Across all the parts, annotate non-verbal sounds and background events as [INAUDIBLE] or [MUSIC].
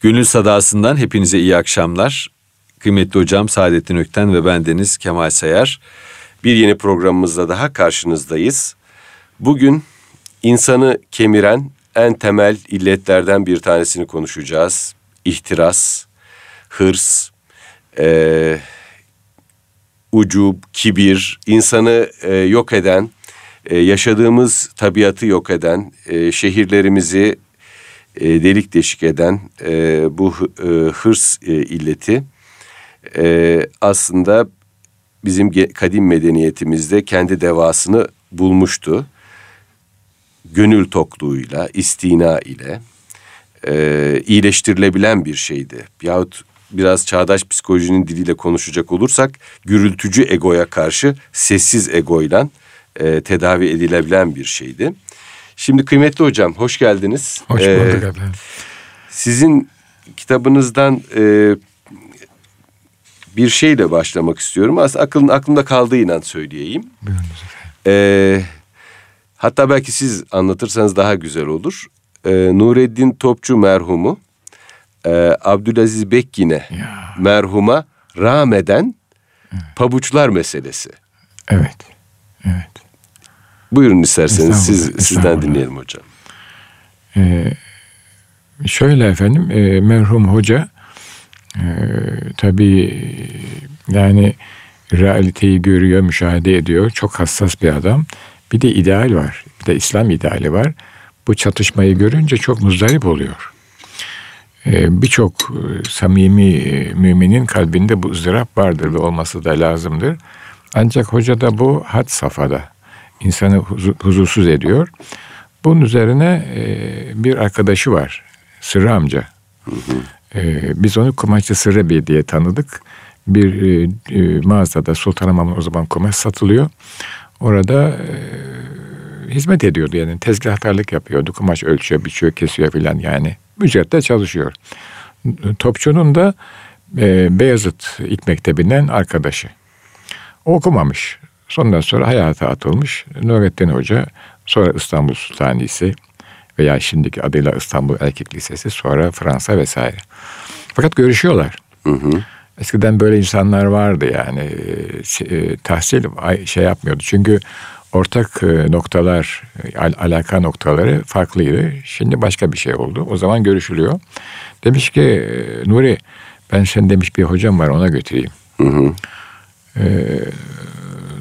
Gönül Sadası'ndan hepinize iyi akşamlar. Kıymetli hocam Saadettin Ökten ve bendeniz Kemal Sayar. Bir yeni programımızda daha karşınızdayız. Bugün insanı kemiren en temel illetlerden bir tanesini konuşacağız. İhtiras, hırs, e, ucub, kibir, insanı e, yok eden, e, yaşadığımız tabiatı yok eden, e, şehirlerimizi e, delik deşik eden e, bu e, hırs e, illeti e, aslında bizim kadim medeniyetimizde kendi devasını bulmuştu. Gönül tokluğuyla, istina ile e, iyileştirilebilen bir şeydi. Yahut biraz çağdaş psikolojinin diliyle konuşacak olursak gürültücü egoya karşı sessiz egoyla e, tedavi edilebilen bir şeydi. Şimdi kıymetli hocam hoş geldiniz. Hoş bulduk ee, efendim. Sizin kitabınızdan e, bir şeyle başlamak istiyorum. Aslında aklın, aklımda kaldığı inan söyleyeyim. Efendim. Ee, hatta belki siz anlatırsanız daha güzel olur. Ee, Nureddin Topçu merhumu e, Abdülaziz Bekkin'e merhuma rahmeden evet. pabuçlar meselesi. Evet. Evet. Buyurun isterseniz siz sizden dinleyelim hocam. Ee, şöyle efendim e, merhum hoca e, tabii yani realiteyi görüyor, müşahede ediyor. Çok hassas bir adam. Bir de ideal var. Bir de İslam ideali var. Bu çatışmayı görünce çok muzdarip oluyor. Ee, Birçok e, samimi e, müminin kalbinde bu ızdırap vardır ve olması da lazımdır. Ancak hoca da bu had safhada insanı huzursuz ediyor. Bunun üzerine e, bir arkadaşı var. Sırrı amca. Hı hı. E, biz onu kumaşçı Sırrı Bey diye tanıdık. Bir e, e, mağazada Sultanahmet'in o zaman kumaş satılıyor. Orada e, hizmet ediyordu yani tezgahtarlık yapıyordu. Kumaş ölçüyor, biçiyor, kesiyor filan yani. Ücretle çalışıyor. Topçu'nun da e, Beyazıt İlk Mektebi'nden arkadaşı. O okumamış. Sondan sonra hayata atılmış Nurettin Hoca, sonra İstanbul Sultanisi veya şimdiki adıyla İstanbul Erkek Lisesi, sonra Fransa vesaire. Fakat görüşüyorlar. Hı hı. Eskiden böyle insanlar vardı yani e, tahsil şey yapmıyordu. Çünkü ortak e, noktalar, al, alaka noktaları farklıydı. Şimdi başka bir şey oldu. O zaman görüşülüyor. Demiş ki e, Nuri ben sen demiş bir hocam var ona götüreyim. Hı hı. Ee,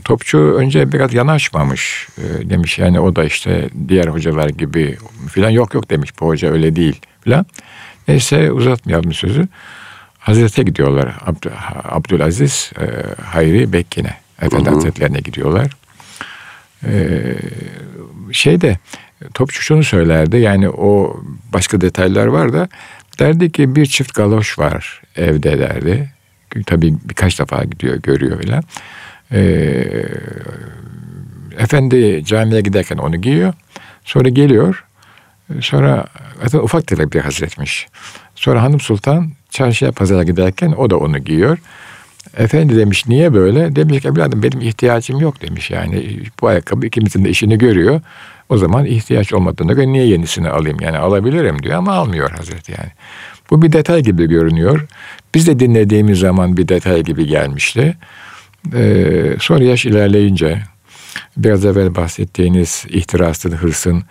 Topçu önce biraz yanaşmamış e, demiş yani o da işte diğer hocalar gibi filan yok yok demiş bu hoca öyle değil filan. Neyse uzatmayalım sözü. Hazrete gidiyorlar Abd Abdülaziz e, Hayri Bekkin'e Efendi Hazretlerine gidiyorlar. E, şeyde Topçu şunu söylerdi yani o başka detaylar var da derdi ki bir çift galoş var evde derdi. Tabii birkaç defa gidiyor görüyor filan. Ee, efendi camiye giderken onu giyiyor. Sonra geliyor. Sonra zaten ufak tefek bir hazretmiş. Sonra hanım sultan çarşıya pazara giderken o da onu giyiyor. Efendi demiş niye böyle? Demiş ki evladım benim ihtiyacım yok demiş yani. Bu ayakkabı ikimizin de işini görüyor. O zaman ihtiyaç olmadığına göre niye yenisini alayım? Yani alabilirim diyor ama almıyor Hazreti yani. Bu bir detay gibi görünüyor. Biz de dinlediğimiz zaman bir detay gibi gelmişti. Ee, sonra yaş ilerleyince biraz evvel bahsettiğiniz ihtirasın, hırsın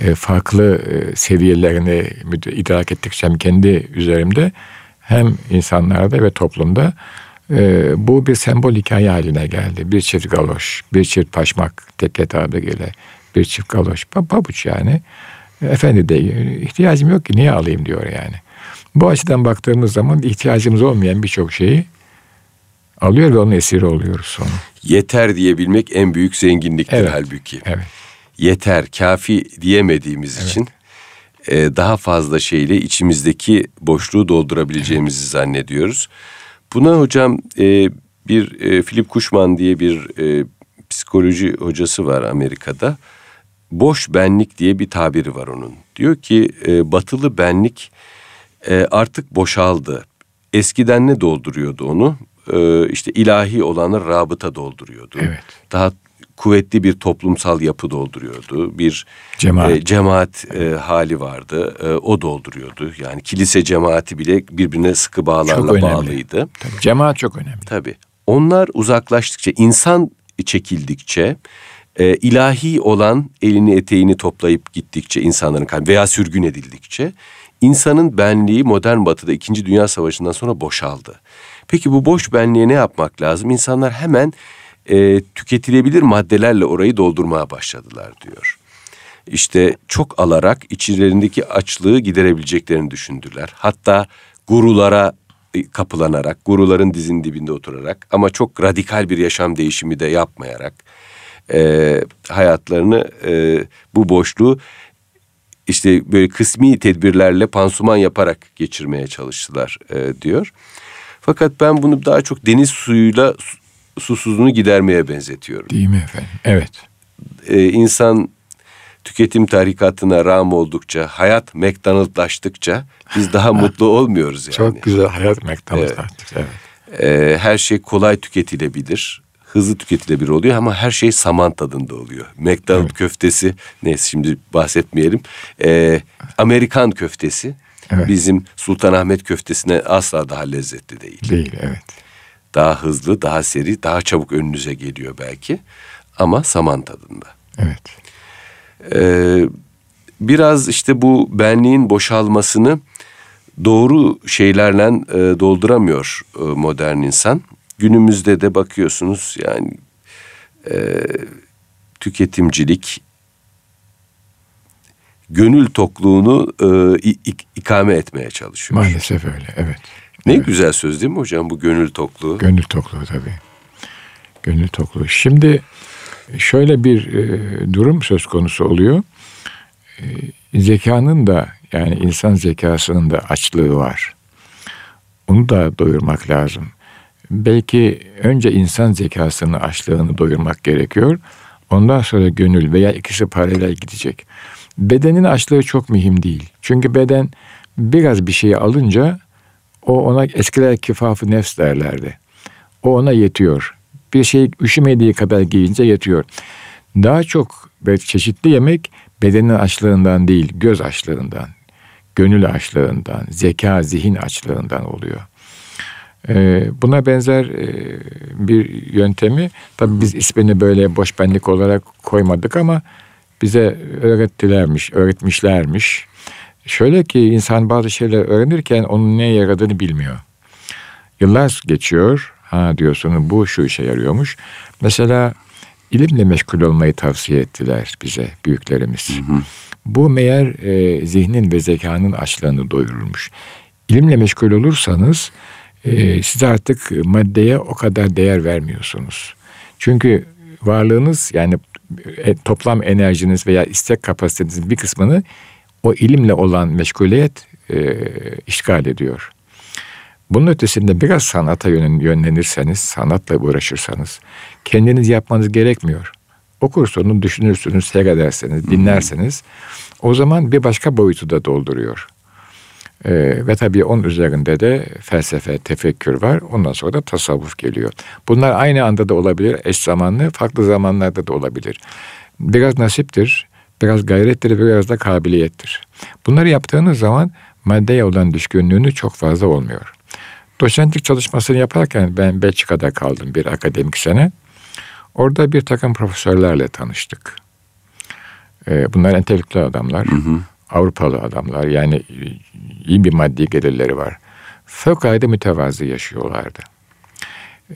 e, farklı e, seviyelerini idrak ettikçe hem kendi üzerimde hem insanlarda ve toplumda e, bu bir sembol hikaye haline geldi. Bir çift galoş, bir çift paşmak tek tabiriyle, bir çift galoş, pabuç yani. Efendi de ihtiyacım yok ki niye alayım diyor yani. Bu açıdan baktığımız zaman ihtiyacımız olmayan birçok şeyi alıyor ve onun esiri oluyoruz sonra. Yeter diyebilmek en büyük zenginliktir evet. halbuki. Evet. Yeter, kafi diyemediğimiz evet. için e, daha fazla şeyle içimizdeki boşluğu doldurabileceğimizi evet. zannediyoruz. Buna hocam e, bir e, Philip Kuşman diye bir e, psikoloji hocası var Amerika'da. Boş benlik diye bir tabiri var onun. Diyor ki e, batılı benlik e, artık boşaldı. Eskiden ne dolduruyordu onu? E, işte ilahi olanı rabıta dolduruyordu. Evet. Daha kuvvetli bir toplumsal yapı dolduruyordu. Bir Cemaat. e, cemaat e, hali vardı. E, o dolduruyordu. Yani kilise cemaati bile birbirine sıkı bağlarla bağlıydı. Tabii, cemaat çok önemli. Tabii. Onlar uzaklaştıkça, insan çekildikçe, e, ilahi olan elini eteğini toplayıp gittikçe insanların kalbi veya sürgün edildikçe insanın benliği modern batıda 2. Dünya Savaşı'ndan sonra boşaldı. Peki bu boş benliğe ne yapmak lazım? İnsanlar hemen e, tüketilebilir maddelerle orayı doldurmaya başladılar diyor. İşte çok alarak içlerindeki açlığı giderebileceklerini düşündüler. Hatta gurulara e, kapılanarak, guruların dizin dibinde oturarak ama çok radikal bir yaşam değişimi de yapmayarak e, hayatlarını e, bu boşluğu işte böyle kısmi tedbirlerle pansuman yaparak geçirmeye çalıştılar e, diyor. Fakat ben bunu daha çok deniz suyuyla su- susuzluğunu gidermeye benzetiyorum. Değil mi efendim? Evet. Ee, insan tüketim tarikatına rağm oldukça, hayat McDonald'laştıkça biz daha [LAUGHS] mutlu olmuyoruz yani. Çok güzel hayat McDonald's Evet. Evet. Ee, her şey kolay tüketilebilir, hızlı tüketilebilir oluyor ama her şey saman tadında oluyor. McDonald köftesi, neyse şimdi bahsetmeyelim. Ee, Amerikan köftesi Evet. bizim Sultanahmet köftesine asla daha lezzetli değil. Değil evet. Daha hızlı, daha seri, daha çabuk önünüze geliyor belki ama saman tadında. Evet. Ee, biraz işte bu benliğin boşalmasını doğru şeylerle e, dolduramıyor e, modern insan. Günümüzde de bakıyorsunuz yani e, tüketimcilik gönül tokluğunu e, ik- ikame etmeye çalışıyor. Maalesef öyle evet. Ne güzel söz değil mi hocam bu gönül tokluğu? Gönül tokluğu tabii. Gönül tokluğu. Şimdi şöyle bir e, durum söz konusu oluyor. E, zekanın da yani insan zekasının da açlığı var. Onu da doyurmak lazım. Belki önce insan zekasının açlığını doyurmak gerekiyor. Ondan sonra gönül veya ikisi paralel gidecek. Bedenin açlığı çok mühim değil. Çünkü beden biraz bir şeyi alınca o ona eskiler kifafı nefs derlerdi. O ona yetiyor. Bir şey üşümediği kadar giyince yetiyor. Daha çok ve çeşitli yemek bedenin açlığından değil, göz açlığından, gönül açlığından, zeka, zihin açlığından oluyor. Ee, buna benzer e, bir yöntemi tabii biz ismini böyle boş benlik olarak koymadık ama bize öğrettilermiş, öğretmişlermiş. Şöyle ki insan bazı şeyler öğrenirken onun neye yaradığını bilmiyor. Yıllar geçiyor. Ha diyorsunuz bu şu işe yarıyormuş. Mesela ilimle meşgul olmayı tavsiye ettiler bize büyüklerimiz. Bu meğer e, zihnin ve zekanın açlığını doyururmuş. İlimle meşgul olursanız e, siz artık maddeye o kadar değer vermiyorsunuz. Çünkü varlığınız yani e, toplam enerjiniz veya istek kapasitenizin bir kısmını o ilimle olan meşguliyet e, işgal ediyor. Bunun ötesinde biraz sanata yönlen- yönlenirseniz, sanatla uğraşırsanız kendiniz yapmanız gerekmiyor. Okursunuz, düşünürsünüz, seyrederseniz, dinlerseniz o zaman bir başka boyutu da dolduruyor. Ee, ve tabii onun üzerinde de felsefe, tefekkür var. Ondan sonra da tasavvuf geliyor. Bunlar aynı anda da olabilir, eş zamanlı, farklı zamanlarda da olabilir. Biraz nasiptir, biraz gayrettir, biraz da kabiliyettir. Bunları yaptığınız zaman maddeye olan düşkünlüğünü çok fazla olmuyor. Doçentlik çalışmasını yaparken ben Belçika'da kaldım bir akademik sene. Orada bir takım profesörlerle tanıştık. Ee, bunlar entelektüel adamlar, Avrupalı adamlar yani iyi bir maddi gelirleri var. Fevkalade mütevazı yaşıyorlardı.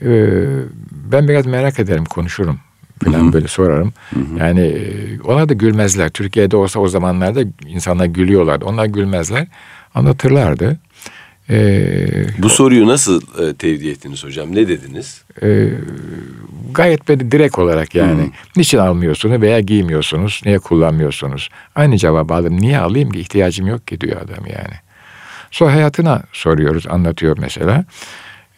Ee, ben biraz merak ederim, konuşurum falan böyle sorarım. Yani e, ona da gülmezler. Türkiye'de olsa o zamanlarda insanlar gülüyorlardı. Onlar gülmezler. Anlatırlardı. Ee, Bu soruyu nasıl e, tevdi ettiniz hocam? Ne dediniz? e, gayet böyle direkt olarak yani. Niçin almıyorsunuz veya giymiyorsunuz? Niye kullanmıyorsunuz? Aynı cevabı aldım. Niye alayım ki? İhtiyacım yok ki diyor adam yani. Sonra hayatına soruyoruz, anlatıyor mesela.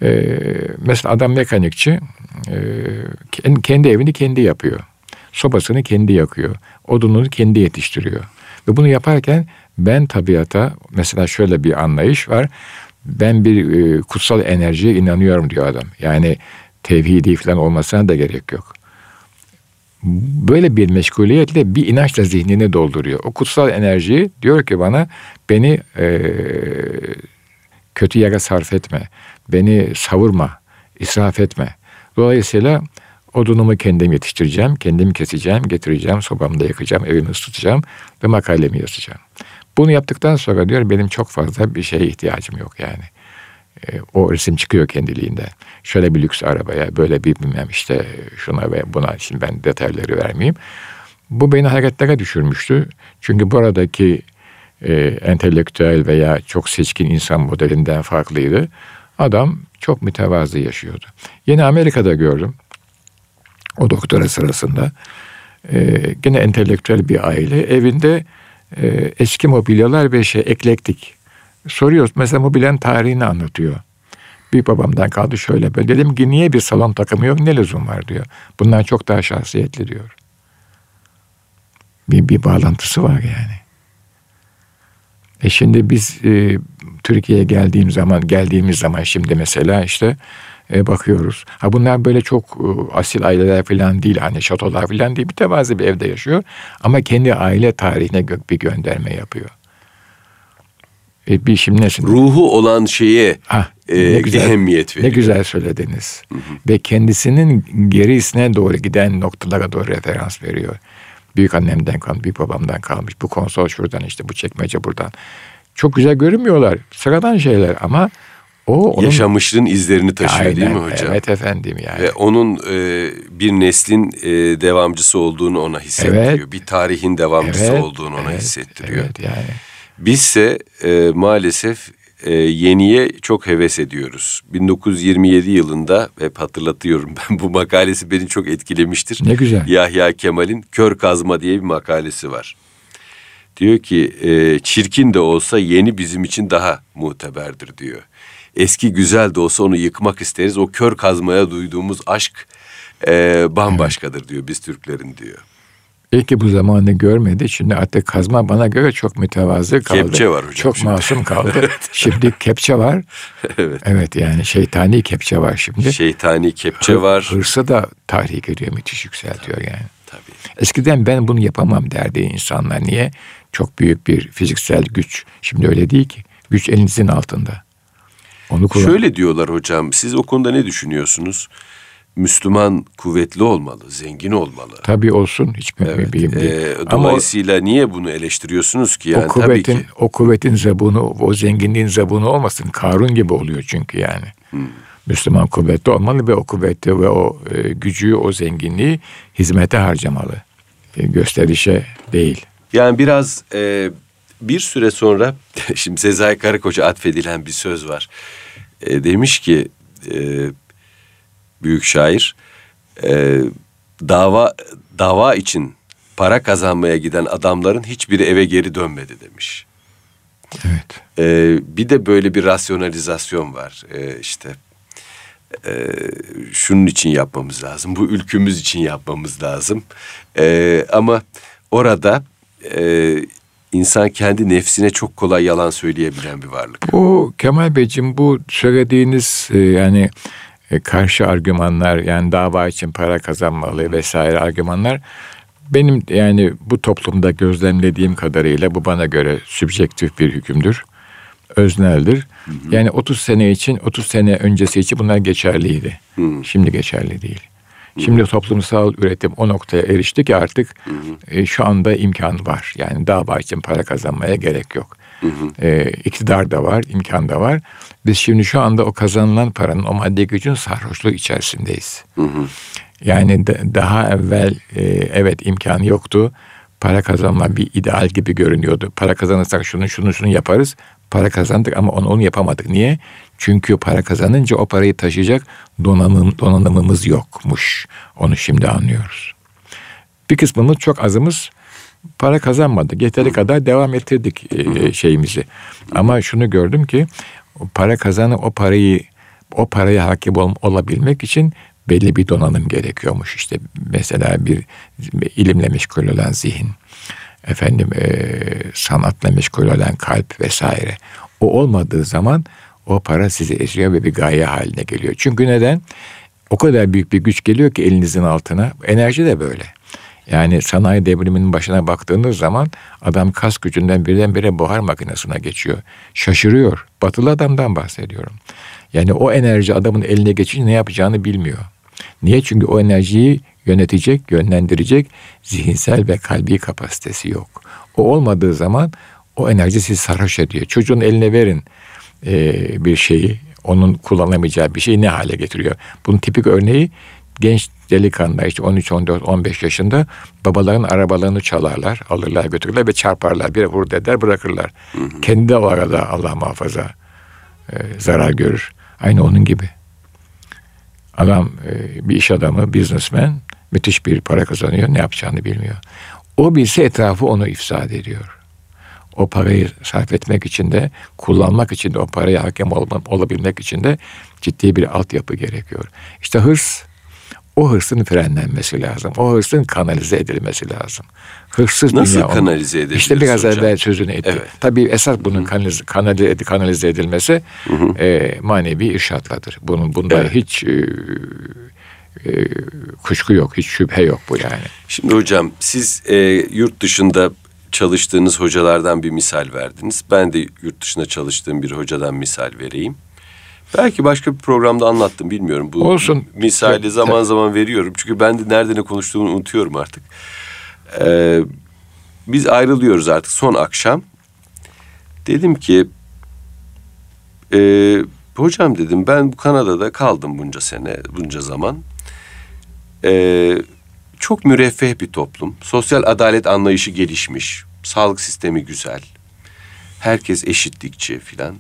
E, mesela adam mekanikçi e, kendi evini kendi yapıyor. Sobasını kendi yakıyor. Odununu kendi yetiştiriyor. Ve bunu yaparken ben tabiata mesela şöyle bir anlayış var. Ben bir e, kutsal enerjiye inanıyorum diyor adam. Yani tevhidi falan olmasına da gerek yok. böyle bir meşguliyetle bir inançla zihnini dolduruyor. O kutsal enerjiyi diyor ki bana beni e, kötü yere sarf etme, beni savurma, israf etme. Dolayısıyla odunumu kendim yetiştireceğim, kendim keseceğim, getireceğim, sobamda yakacağım, evimi ısıtacağım ve makalemi yazacağım. Bunu yaptıktan sonra diyor benim çok fazla bir şeye ihtiyacım yok yani. E, o resim çıkıyor kendiliğinden. Şöyle bir lüks arabaya, böyle bir bilmem işte şuna ve buna şimdi ben detayları vermeyeyim. Bu beni hareketlere düşürmüştü. Çünkü buradaki e, entelektüel veya çok seçkin insan modelinden farklıydı. Adam çok mütevazı yaşıyordu. Yine Amerika'da gördüm. O doktora sırasında. E, gene entelektüel bir aile. Evinde e, eski mobilyalar ve şey eklektik. Soruyoruz mesela mobilyanın tarihini anlatıyor. Bir babamdan kaldı şöyle böyle. Dedim ki niye bir salon takımı yok ne lüzum var diyor. Bundan çok daha şahsiyetli diyor. Bir, bir bağlantısı var yani. E şimdi biz e, Türkiye'ye geldiğim zaman geldiğimiz zaman şimdi mesela işte e, bakıyoruz. Ha bunlar böyle çok e, asil aileler falan değil hani şatolar falan değil. Bir tevazi bir evde yaşıyor ama kendi aile tarihine gö- bir gönderme yapıyor. E, bir şimdi nesin? Ruhu olan şeye ha, e, ne güzel, ehemmiyet veriyor. Ne güzel söylediniz. Hı hı. Ve kendisinin gerisine doğru giden noktalara doğru referans veriyor. Büyük annemden kalmış, büyük babamdan kalmış. Bu konsol şuradan işte bu çekmece buradan. Çok güzel görünmüyorlar. Sıradan şeyler ama o onun... yaşamışlığın izlerini taşıyor Aynen, değil mi hocam? Evet efendim yani. Ve onun e, bir neslin e, devamcısı olduğunu ona hissettiriyor. Evet. Bir tarihin devamcısı evet, olduğunu ona evet, hissettiriyor. Evet yani. Bizse e, maalesef e, yeniye çok heves ediyoruz. 1927 yılında hep hatırlatıyorum ben [LAUGHS] bu makalesi beni çok etkilemiştir. Ne güzel. Yahya Kemal'in Kör Kazma diye bir makalesi var. Diyor ki e, çirkin de olsa yeni bizim için daha muteberdir diyor. Eski güzel de olsa onu yıkmak isteriz. O kör kazmaya duyduğumuz aşk e, bambaşkadır diyor biz Türklerin diyor. Belki bu zamanı görmedi. Şimdi artık kazma bana göre çok mütevazı kaldı. Kepçe var hocam. Çok şimdi. masum kaldı. [LAUGHS] evet. Şimdi kepçe var. [LAUGHS] evet. Evet yani şeytani kepçe var şimdi. Şeytani kepçe Hı, var. Hırsı da tahrik ediyor, müthiş yükseltiyor tabii, yani. Tabii. Eskiden ben bunu yapamam derdi insanlar. Niye? Çok büyük bir fiziksel güç. Şimdi öyle değil ki. Güç elinizin altında. Onu kullan. Şöyle diyorlar hocam. Siz o konuda ne düşünüyorsunuz? Müslüman kuvvetli olmalı, zengin olmalı. Tabii olsun hiç evet. değil. E, dolayısıyla Ama niye bunu eleştiriyorsunuz ki? Yani o kuvvetin, tabii ki. o kuvvetin zabunu, o zenginliğin zabunu olmasın. Karun gibi oluyor çünkü yani. Hmm. Müslüman kuvvetli olmalı ve o kuvveti ve o e, gücü, o zenginliği hizmete harcamalı. E, gösterişe değil. Yani biraz e, bir süre sonra [LAUGHS] şimdi Sezai Karakoç'a atfedilen bir söz var. E, demiş ki e, büyük şair e, dava dava için para kazanmaya giden adamların hiçbiri eve geri dönmedi demiş. Evet. E, bir de böyle bir rasyonalizasyon var e, işte. E, şunun için yapmamız lazım, bu ülkümüz için yapmamız lazım. E, ama orada e, insan kendi nefsine çok kolay yalan söyleyebilen bir varlık. Bu Kemal Beyciğim bu söylediğiniz e, yani e, karşı argümanlar yani dava için para kazanmalı vesaire argümanlar benim yani bu toplumda gözlemlediğim kadarıyla bu bana göre sübjektif bir hükümdür. Özneldir. Hı hı. Yani 30 sene için 30 sene öncesi için bunlar geçerliydi. Hı. Şimdi geçerli değil. Şimdi toplumsal üretim o noktaya erişti ki artık. E, şu anda imkan var. Yani dava için para kazanmaya gerek yok. Hı hı. E, iktidar da var, imkan da var. Biz şimdi şu anda o kazanılan paranın, o maddi gücün sarhoşluğu içerisindeyiz. Hı hı. Yani de, daha evvel e, evet imkanı yoktu. Para kazanma bir ideal gibi görünüyordu. Para kazanırsak şunu şunu şunu yaparız. Para kazandık ama onu, onu yapamadık. Niye? Çünkü para kazanınca o parayı taşıyacak donanım, donanımımız yokmuş. Onu şimdi anlıyoruz. Bir kısmımız çok azımız para kazanmadık. Yeteri kadar devam ettirdik e, şeyimizi. Ama şunu gördüm ki para kazanı o parayı o paraya hakim ol, olabilmek için belli bir donanım gerekiyormuş. İşte mesela bir ilimle meşgul olan zihin, efendim e, sanatla meşgul olan kalp vesaire. O olmadığı zaman o para sizi eziyor ve bir gaye haline geliyor. Çünkü neden? O kadar büyük bir güç geliyor ki elinizin altına. Enerji de böyle. Yani sanayi devriminin başına baktığınız zaman adam kas gücünden birdenbire buhar makinesine geçiyor. Şaşırıyor. Batılı adamdan bahsediyorum. Yani o enerji adamın eline geçince ne yapacağını bilmiyor. Niye? Çünkü o enerjiyi yönetecek, yönlendirecek zihinsel ve kalbi kapasitesi yok. O olmadığı zaman o enerji sizi sarhoş ediyor. Çocuğun eline verin e, bir şeyi, onun kullanamayacağı bir şeyi ne hale getiriyor? Bunun tipik örneği genç delikanlılar işte 13, 14, 15 yaşında babaların arabalarını çalarlar, alırlar götürürler ve çarparlar. Bir vur eder bırakırlar. Hı hı. Kendi de o arada Allah muhafaza e, zarar görür. Aynı onun gibi. Adam e, bir iş adamı, businessman müthiş bir para kazanıyor. Ne yapacağını bilmiyor. O bilse etrafı onu ifsad ediyor. O parayı sarf etmek için de, kullanmak için de, o paraya hakem olabilmek için de ciddi bir altyapı gerekiyor. İşte hırs o hırsın frenlenmesi lazım. O hırsın kanalize edilmesi lazım. Hırsız Nasıl dünya kanalize edilir? İşte biraz hocam. evvel sözünü etti. Evet. Tabii esas bunun kanalize, kanalize, kanalize edilmesi hı hı. E, manevi irşatladır. Bunun bunda evet. hiç e, e, kuşku yok, hiç şüphe yok bu yani. Şimdi hocam siz e, yurt dışında çalıştığınız hocalardan bir misal verdiniz. Ben de yurt dışında çalıştığım bir hocadan misal vereyim. Belki başka bir programda anlattım bilmiyorum. Bu Olsun. misali zaman zaman veriyorum. Çünkü ben de nerede ne konuştuğumu unutuyorum artık. Ee, biz ayrılıyoruz artık son akşam. Dedim ki e, hocam dedim ben bu Kanada'da kaldım bunca sene bunca zaman. Ee, çok müreffeh bir toplum. Sosyal adalet anlayışı gelişmiş. Sağlık sistemi güzel. Herkes eşitlikçi filan.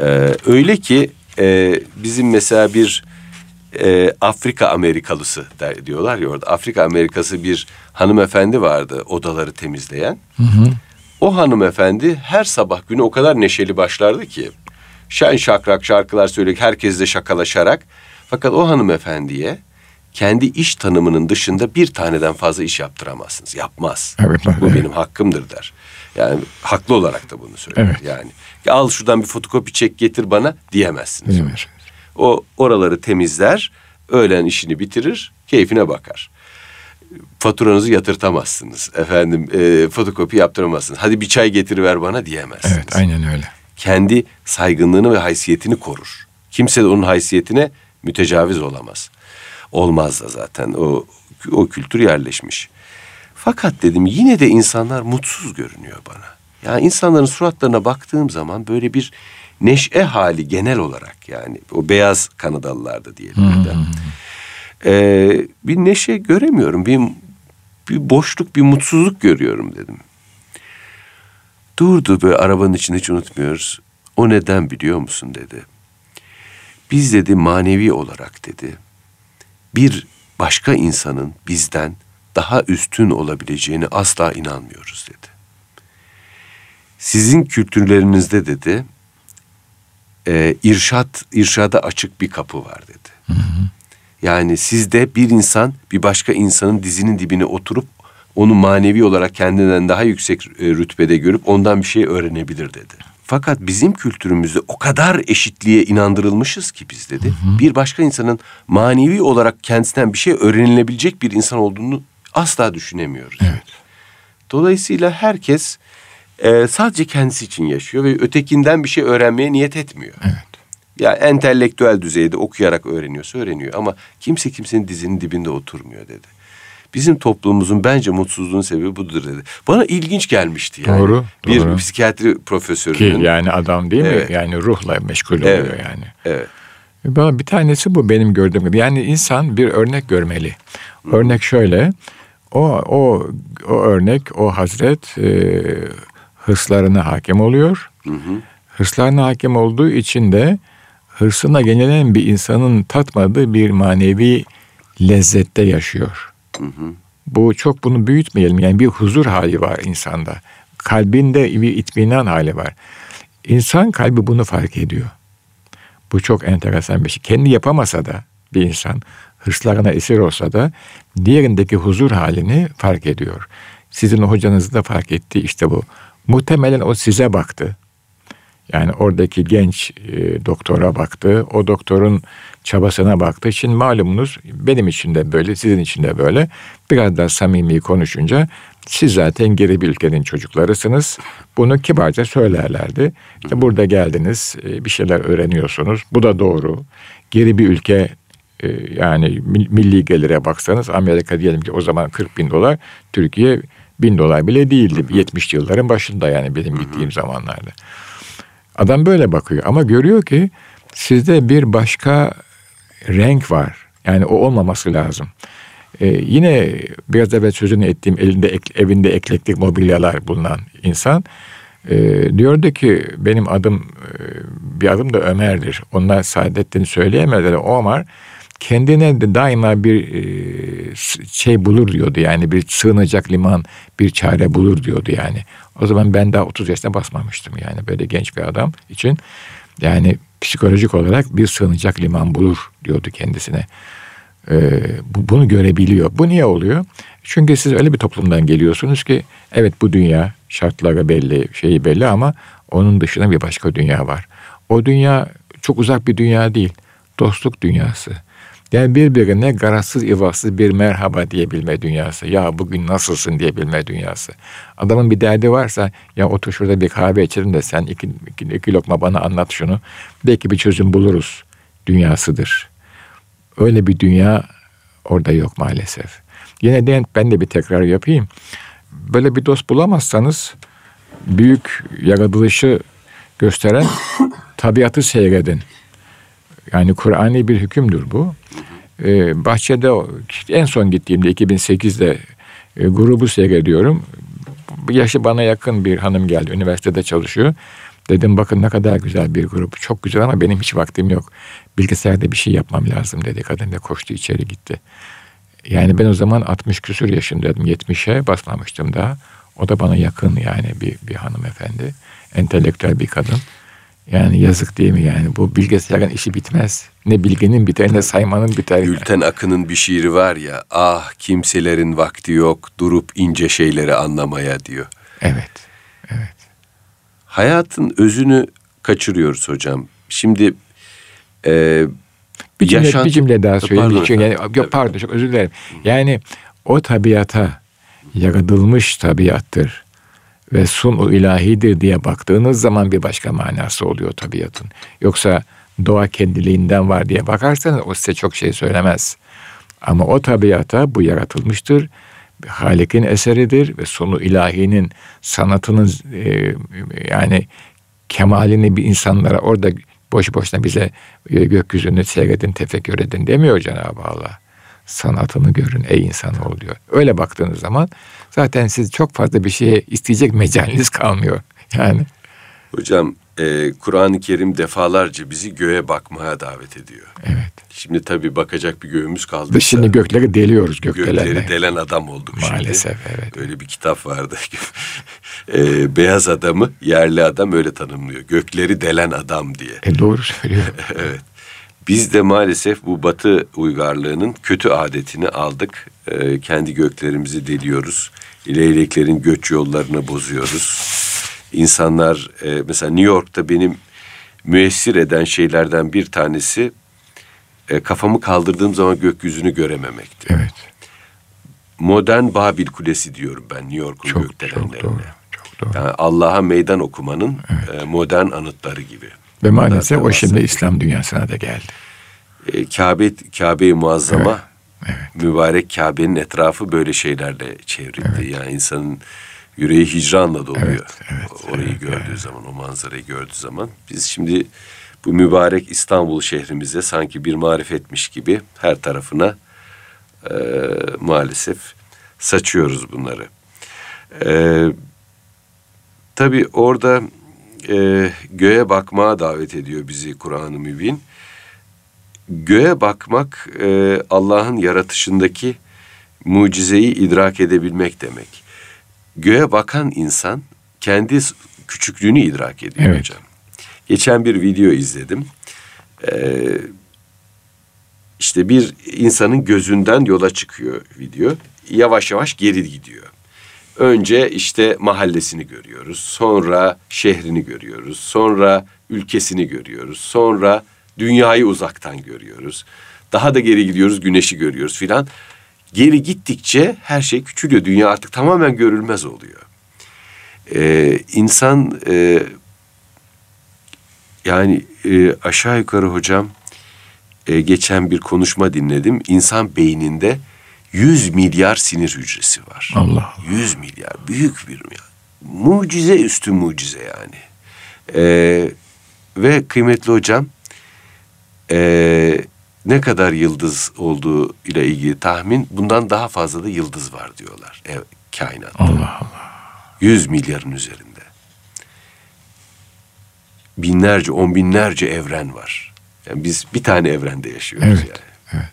Ee, öyle ki e, bizim mesela bir e, Afrika Amerikalısı der, diyorlar ya orada. Afrika Amerikası bir hanımefendi vardı odaları temizleyen. Hı hı. O hanımefendi her sabah günü o kadar neşeli başlardı ki. Şen şakrak şarkılar söyleyerek herkesle şakalaşarak. Fakat o hanımefendiye kendi iş tanımının dışında bir taneden fazla iş yaptıramazsınız. Yapmaz. Evet, Bu evet. benim hakkımdır der. Yani haklı olarak da bunu söylüyor. Evet. Yani al şuradan bir fotokopi çek getir bana diyemezsiniz. Diyemez. O oraları temizler, öğlen işini bitirir, keyfine bakar. Faturanızı yatırtamazsınız. Efendim e, fotokopi yaptıramazsınız. Hadi bir çay getir ver bana diyemezsiniz. Evet aynen öyle. Kendi saygınlığını ve haysiyetini korur. Kimse de onun haysiyetine mütecaviz olamaz. Olmaz da zaten o o kültür yerleşmiş. Fakat dedim yine de insanlar mutsuz görünüyor bana. Yani insanların suratlarına baktığım zaman böyle bir neşe hali genel olarak yani o beyaz Kanadalılarda diyelim. Hmm. Ee, bir neşe göremiyorum. Bir, bir boşluk, bir mutsuzluk görüyorum dedim. Durdu böyle arabanın içinde hiç unutmuyoruz. O neden biliyor musun dedi. Biz dedi manevi olarak dedi. Bir başka insanın bizden daha üstün olabileceğini asla inanmıyoruz dedi. Sizin kültürlerinizde dedi e, irşat irşada açık bir kapı var dedi. Hı hı. Yani sizde bir insan bir başka insanın dizinin dibine oturup onu manevi olarak kendinden daha yüksek e, rütbede görüp ondan bir şey öğrenebilir dedi. Fakat bizim kültürümüzde o kadar eşitliğe inandırılmışız ki biz dedi. Hı hı. Bir başka insanın manevi olarak kendisinden bir şey öğrenilebilecek bir insan olduğunu asla düşünemiyoruz. Evet. Dolayısıyla herkes e, sadece kendisi için yaşıyor ve ötekinden bir şey öğrenmeye niyet etmiyor. Evet. Ya yani entelektüel düzeyde okuyarak öğreniyorsa öğreniyor ama kimse kimsenin dizinin dibinde oturmuyor dedi. Bizim toplumumuzun bence mutsuzluğun sebebi budur dedi. Bana ilginç gelmişti yani. Doğru. Bir doğru. psikiyatri profesörünün. Ki yani adam değil evet. mi? Yani ruhla meşgul oluyor evet. yani. Evet. Bir tanesi bu benim gördüğüm gibi. Yani insan bir örnek görmeli. Örnek şöyle. O o o örnek, o hazret e, hırslarına hakim oluyor. Hı hı. Hırslarına hakim olduğu için de hırsına genelen bir insanın tatmadığı bir manevi lezzette yaşıyor. Bu çok bunu büyütmeyelim. Yani bir huzur hali var insanda. Kalbinde bir itminan hali var. İnsan kalbi bunu fark ediyor. Bu çok enteresan bir şey. Kendi yapamasa da bir insan hırslarına esir olsa da diğerindeki huzur halini fark ediyor. Sizin hocanız da fark etti işte bu. Muhtemelen o size baktı. Yani oradaki genç e, doktora baktı. O doktorun çabasına baktı. Şimdi malumunuz benim için de böyle, sizin için de böyle. Biraz daha samimi konuşunca siz zaten geri bir ülkenin çocuklarısınız. Bunu kibarca söylerlerdi. İşte burada geldiniz, e, bir şeyler öğreniyorsunuz. Bu da doğru. Geri bir ülke e, yani milli gelire baksanız Amerika diyelim ki o zaman 40 bin dolar, Türkiye bin dolar bile değildi. 70 yılların başında yani benim gittiğim zamanlarda. Adam böyle bakıyor ama görüyor ki sizde bir başka renk var. Yani o olmaması lazım. Ee, yine biraz evvel sözünü ettiğim elinde evinde eklektik mobilyalar bulunan insan e, diyordu ki benim adım e, bir adım da Ömer'dir. Onlar Saadettin'i söyleyemezler. O Ömer kendine de daima bir e, şey bulur diyordu. Yani bir sığınacak liman, bir çare bulur diyordu yani. O zaman ben daha 30 yaşına basmamıştım yani böyle genç bir adam için. Yani psikolojik olarak bir sığınacak liman bulur diyordu kendisine. Ee, bu, bunu görebiliyor. Bu niye oluyor? Çünkü siz öyle bir toplumdan geliyorsunuz ki evet bu dünya şartları belli, şeyi belli ama onun dışında bir başka dünya var. O dünya çok uzak bir dünya değil. Dostluk dünyası. Yani birbirine garazsız ivazsız bir merhaba diyebilme dünyası. Ya bugün nasılsın diyebilme dünyası. Adamın bir derdi varsa ya otur şurada bir kahve içelim de sen iki, iki, iki lokma bana anlat şunu. Belki bir çözüm buluruz dünyasıdır. Öyle bir dünya orada yok maalesef. Yine de ben de bir tekrar yapayım. Böyle bir dost bulamazsanız büyük yaratılışı gösteren [COUGHS] tabiatı seyredin. Yani Kur'an'i bir hükümdür bu. Ee, bahçede en son gittiğimde 2008'de e, grubu seyrediyorum. Yaşı bana yakın bir hanım geldi. Üniversitede çalışıyor. Dedim bakın ne kadar güzel bir grup. Çok güzel ama benim hiç vaktim yok. Bilgisayarda bir şey yapmam lazım dedi. Kadın da koştu içeri gitti. Yani ben o zaman 60 küsur yaşındaydım. 70'e basmamıştım daha. O da bana yakın yani bir, bir hanımefendi. Entelektüel bir kadın. Yani yazık değil mi yani bu bilgisayarın işi bitmez. Ne bilginin biter ne saymanın biter. Gülten Akın'ın bir şiiri var ya ah kimselerin vakti yok durup ince şeyleri anlamaya diyor. Evet, evet. Hayatın özünü kaçırıyoruz hocam. Şimdi e, bir, cümle, yaşantı... bir cümle daha söyleyeyim. Pardon, Çünkü yani, yok, pardon çok özür dilerim. Yani o tabiata yaratılmış tabiattır ve sunu ilahidir diye baktığınız zaman bir başka manası oluyor tabiatın. Yoksa doğa kendiliğinden var diye bakarsanız o size çok şey söylemez. Ama o tabiata bu yaratılmıştır. Halik'in eseridir ve sonu ilahinin sanatının e, yani kemalini bir insanlara orada boş boşuna bize e, gökyüzünü seyredin, tefekkür edin demiyor Cenab-ı Allah. Sanatını görün ey insan diyor. Öyle baktığınız zaman zaten siz çok fazla bir şeye isteyecek mecaliniz kalmıyor. Yani. Hocam e, Kur'an-ı Kerim defalarca bizi göğe bakmaya davet ediyor. Evet. Şimdi tabii bakacak bir göğümüz kaldı. Biz şimdi gökleri deliyoruz gökdelenle. Gökleri delen adam olduk Maalesef şimdi. evet. Öyle bir kitap vardı. [LAUGHS] e, beyaz adamı yerli adam öyle tanımlıyor. Gökleri delen adam diye. E doğru söylüyor. [LAUGHS] evet. Biz de maalesef bu batı uygarlığının kötü adetini aldık. E, kendi göklerimizi deliyoruz. Leyleklerin göç yollarını bozuyoruz. İnsanlar e, mesela New York'ta benim müessir eden şeylerden bir tanesi e, kafamı kaldırdığım zaman gökyüzünü görememekti. Evet. Modern Babil Kulesi diyorum ben New York'un gökdelenlerine. Çok doğru. Çok doğru. Yani Allah'a meydan okumanın evet. e, modern anıtları gibi. Ve maalesef o şimdi İslam dünyasına da geldi. E, Kabe Kabe-i Muazzama evet. Evet. mübarek Kabe'nin etrafı böyle şeylerle çevrildi. Evet. Yani insanın yüreği hicranla doluyor. Evet, evet, Orayı evet, gördüğü evet. zaman, o manzarayı gördüğü zaman. Biz şimdi bu mübarek İstanbul şehrimize sanki bir marifetmiş gibi her tarafına e, maalesef saçıyoruz bunları. E, tabii orada e, göğe bakmaya davet ediyor bizi Kur'an-ı Mübin. Göğe bakmak e, Allah'ın yaratışındaki mucizeyi idrak edebilmek demek. Göğe bakan insan kendi küçüklüğünü idrak ediyor evet. hocam. Geçen bir video izledim. Ee, işte bir insanın gözünden yola çıkıyor video. Yavaş yavaş geri gidiyor. Önce işte mahallesini görüyoruz, sonra şehrini görüyoruz, sonra ülkesini görüyoruz, sonra dünyayı uzaktan görüyoruz. Daha da geri gidiyoruz, güneşi görüyoruz filan. Geri gittikçe her şey küçülüyor. Dünya artık tamamen görülmez oluyor. Ee, insan e, yani e, aşağı yukarı hocam e, geçen bir konuşma dinledim. İnsan beyninde 100 milyar sinir hücresi var. Allah Allah. 100 milyar büyük bir mucize üstü mucize yani. Ee, ve kıymetli hocam e, ne kadar yıldız olduğu ile ilgili tahmin bundan daha fazla da yıldız var diyorlar ev, kainatta. Allah Allah. 100 milyarın üzerinde. Binlerce, on binlerce evren var. Yani biz bir tane evrende yaşıyoruz Evet, yani. evet.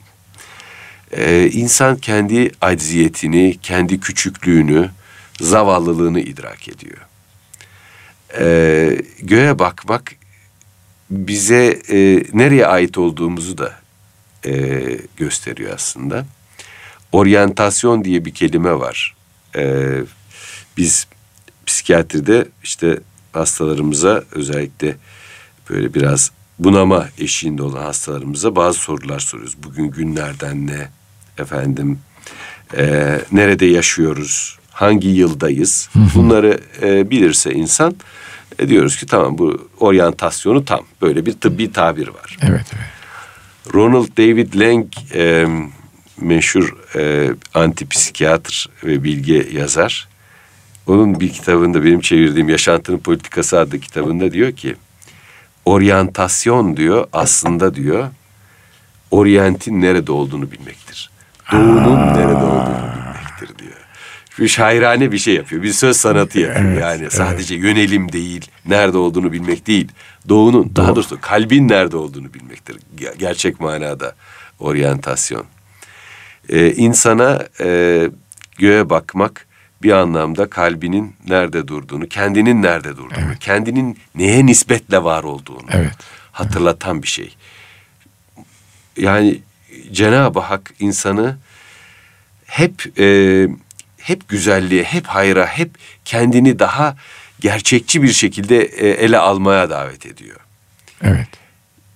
Ee, insan kendi acziyetini, kendi küçüklüğünü, zavallılığını idrak ediyor. Ee, göğe bakmak bize e, nereye ait olduğumuzu da e, gösteriyor aslında. Oryantasyon diye bir kelime var. Ee, biz psikiyatride işte hastalarımıza özellikle böyle biraz bunama eşiğinde olan hastalarımıza bazı sorular soruyoruz. Bugün günlerden ne? Efendim e, nerede yaşıyoruz? Hangi yıldayız? [LAUGHS] Bunları e, bilirse insan e, diyoruz ki tamam bu oryantasyonu tam. Böyle bir tıbbi tabir var. Evet evet. Ronald David Lang e, meşhur e, antipsikiyatr ve bilge yazar. Onun bir kitabında benim çevirdiğim Yaşantının Politikası adlı kitabında diyor ki oryantasyon diyor aslında diyor oryentin nerede olduğunu bilmektir. Doğunun nerede olduğunu bilmektir. Şu şairane bir şey yapıyor. Bir söz sanatı yapıyor Evet, yani. evet. Sadece yönelim değil, nerede olduğunu bilmek değil. Doğunun, daha doğrusu kalbin nerede olduğunu bilmektir. Ger- Gerçek manada oryantasyon. Ee, insana e, göğe bakmak bir anlamda kalbinin nerede durduğunu, kendinin nerede durduğunu, kendinin neye nispetle var olduğunu Evet. hatırlatan bir şey. Yani Cenab-ı Hak insanı hep e, hep güzelliğe, hep hayra, hep kendini daha gerçekçi bir şekilde e, ele almaya davet ediyor. Evet.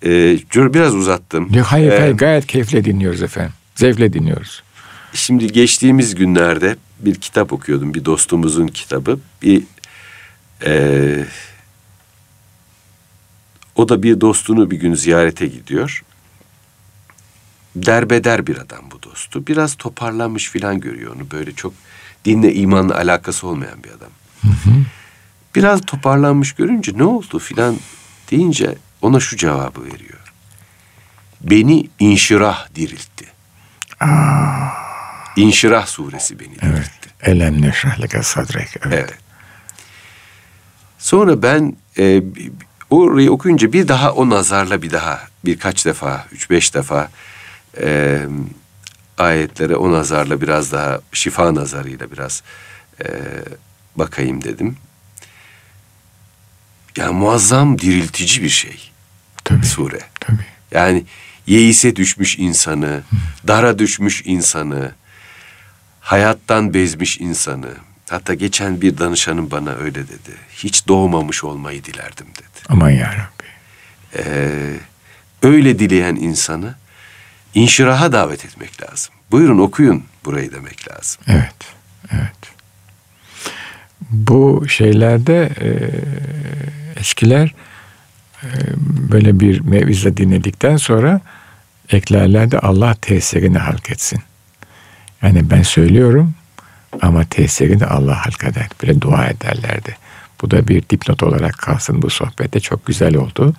E, biraz uzattım. Hayır E, hayır gayet keyifle dinliyoruz efendim. Zevkle dinliyoruz. Şimdi geçtiğimiz günlerde bir kitap okuyordum. Bir dostumuzun kitabı. Bir eee, o da bir dostunu bir gün ziyarete gidiyor. Derbeder bir adam bu dostu. Biraz toparlanmış filan görüyor onu. Böyle çok dinle imanla alakası olmayan bir adam. Biraz toparlanmış görünce ne oldu filan deyince ona şu cevabı veriyor. Beni inşirah diriltti. İnşirah suresi beni diriltti. Evet. Elem neşrahlike sadrek. Evet. Evet. Sonra ben e, orayı okuyunca bir daha o nazarla bir daha birkaç defa, üç beş defa e, ayetlere o nazarla biraz daha şifa nazarıyla biraz e, bakayım dedim. Ya muazzam diriltici bir şey Tabii. sure. Tabii. Yani yeise düşmüş insanı, dara düşmüş insanı, hayattan bezmiş insanı. Hatta geçen bir danışanım bana öyle dedi. Hiç doğmamış olmayı dilerdim dedi. Aman yarabbi. Ee, öyle dileyen insanı inşiraha davet etmek lazım. Buyurun okuyun burayı demek lazım. Evet. Evet. Bu şeylerde e, eskiler e, böyle bir mevize dinledikten sonra eklerlerde Allah tesirini halk etsin. Yani ben söylüyorum ama tesirini Allah halk eder. Böyle dua ederlerdi. Bu da bir dipnot olarak kalsın bu sohbette. Çok güzel oldu.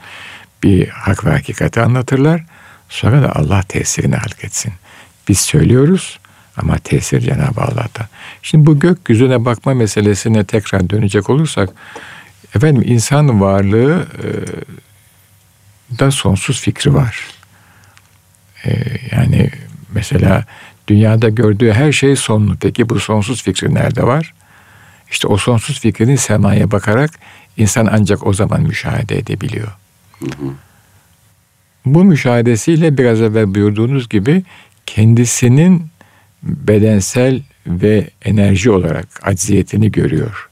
Bir hak ve hakikati anlatırlar. Sonra da Allah tesirini halk etsin. Biz söylüyoruz ama tesir Cenab-ı Allah'tan. Şimdi bu gökyüzüne bakma meselesine tekrar dönecek olursak efendim insan varlığı e, da sonsuz fikri var. E, yani mesela dünyada gördüğü her şey sonlu. Peki bu sonsuz fikri nerede var? İşte o sonsuz fikrini semaya bakarak insan ancak o zaman müşahede edebiliyor. Bu müşahedesiyle biraz evvel buyurduğunuz gibi kendisinin bedensel ve enerji olarak acziyetini görüyor.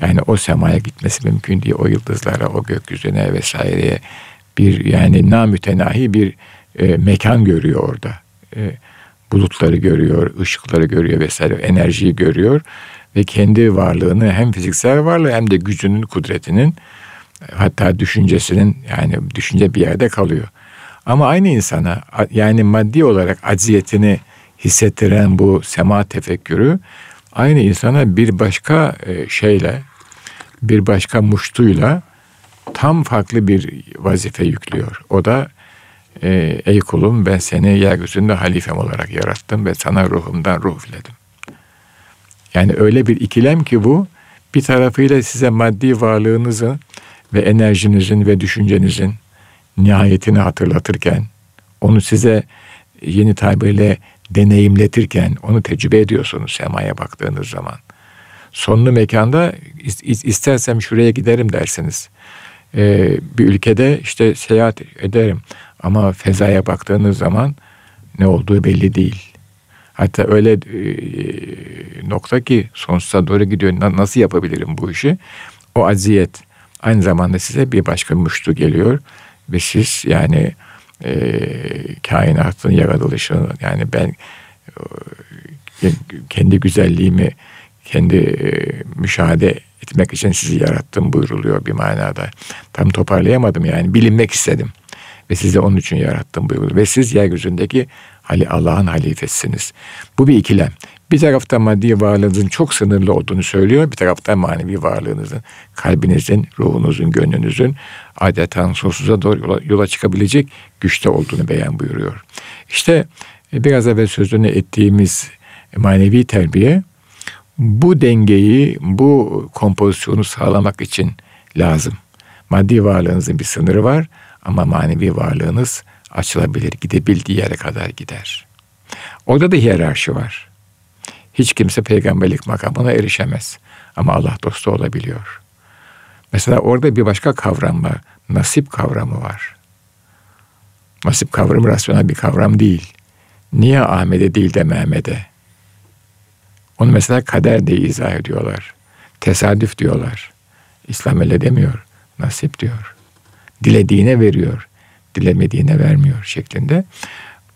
Yani o semaya gitmesi mümkün değil. O yıldızlara, o gökyüzüne vesaireye bir yani namütenahi bir e, mekan görüyor orada. E, bulutları görüyor, ışıkları görüyor vesaire, enerjiyi görüyor ve kendi varlığını hem fiziksel varlığı hem de gücünün, kudretinin hatta düşüncesinin yani düşünce bir yerde kalıyor. Ama aynı insana yani maddi olarak acziyetini hissettiren bu sema tefekkürü aynı insana bir başka e, şeyle bir başka muştuyla tam farklı bir vazife yüklüyor. O da e, ey kulum ben seni yeryüzünde halifem olarak yarattım ve sana ruhumdan ruh üfledim. Yani öyle bir ikilem ki bu bir tarafıyla size maddi varlığınızın ve enerjinizin ve düşüncenizin nihayetini hatırlatırken onu size yeni tabirle deneyimletirken onu tecrübe ediyorsunuz semaya baktığınız zaman. Sonlu mekanda istersem şuraya giderim dersiniz. Ee, bir ülkede işte seyahat ederim ama fezaya baktığınız zaman ne olduğu belli değil. Hatta öyle e, nokta ki sonsuza doğru gidiyor. Nasıl yapabilirim bu işi? O aziyet aynı zamanda size bir başka muştu geliyor ve siz yani e, kainatın yaratılışını yani ben e, kendi güzelliğimi kendi e, müşahede etmek için sizi yarattım buyuruluyor bir manada. Tam toparlayamadım yani bilinmek istedim. Ve sizi onun için yarattım buyuruluyor. Ve siz yeryüzündeki Allah'ın halifesiniz. Bu bir ikilem. Bir tarafta maddi varlığınızın çok sınırlı olduğunu söylüyor. Bir tarafta manevi varlığınızın, kalbinizin, ruhunuzun, gönlünüzün adeta sonsuza doğru yola, yola çıkabilecek güçte olduğunu beyan buyuruyor. İşte e, biraz evvel sözünü ettiğimiz manevi terbiye bu dengeyi, bu kompozisyonu sağlamak için lazım. Maddi varlığınızın bir sınırı var ama manevi varlığınız açılabilir, gidebildiği yere kadar gider. Orada da hiyerarşi var. Hiç kimse peygamberlik makamına erişemez ama Allah dostu olabiliyor. Mesela orada bir başka kavram var. Nasip kavramı var. Nasip kavramı rasyonel bir kavram değil. Niye Ahmet'e değil de Mehmet'e? Onu mesela kader diye izah ediyorlar. Tesadüf diyorlar. İslam öyle demiyor. Nasip diyor. Dilediğine veriyor. Dilemediğine vermiyor şeklinde.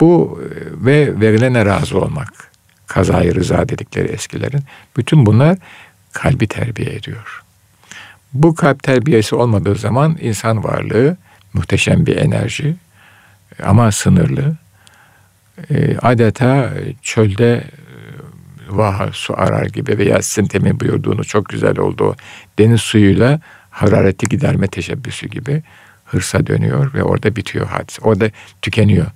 Bu e, ve verilene razı olmak. Kazayı rıza dedikleri eskilerin. Bütün bunlar kalbi terbiye ediyor. Bu kalp terbiyesi olmadığı zaman insan varlığı muhteşem bir enerji ama sınırlı. E, adeta çölde vaha su arar gibi veya sizin temin buyurduğunu çok güzel oldu. Deniz suyuyla harareti giderme teşebbüsü gibi hırsa dönüyor ve orada bitiyor hadise. Orada tükeniyor.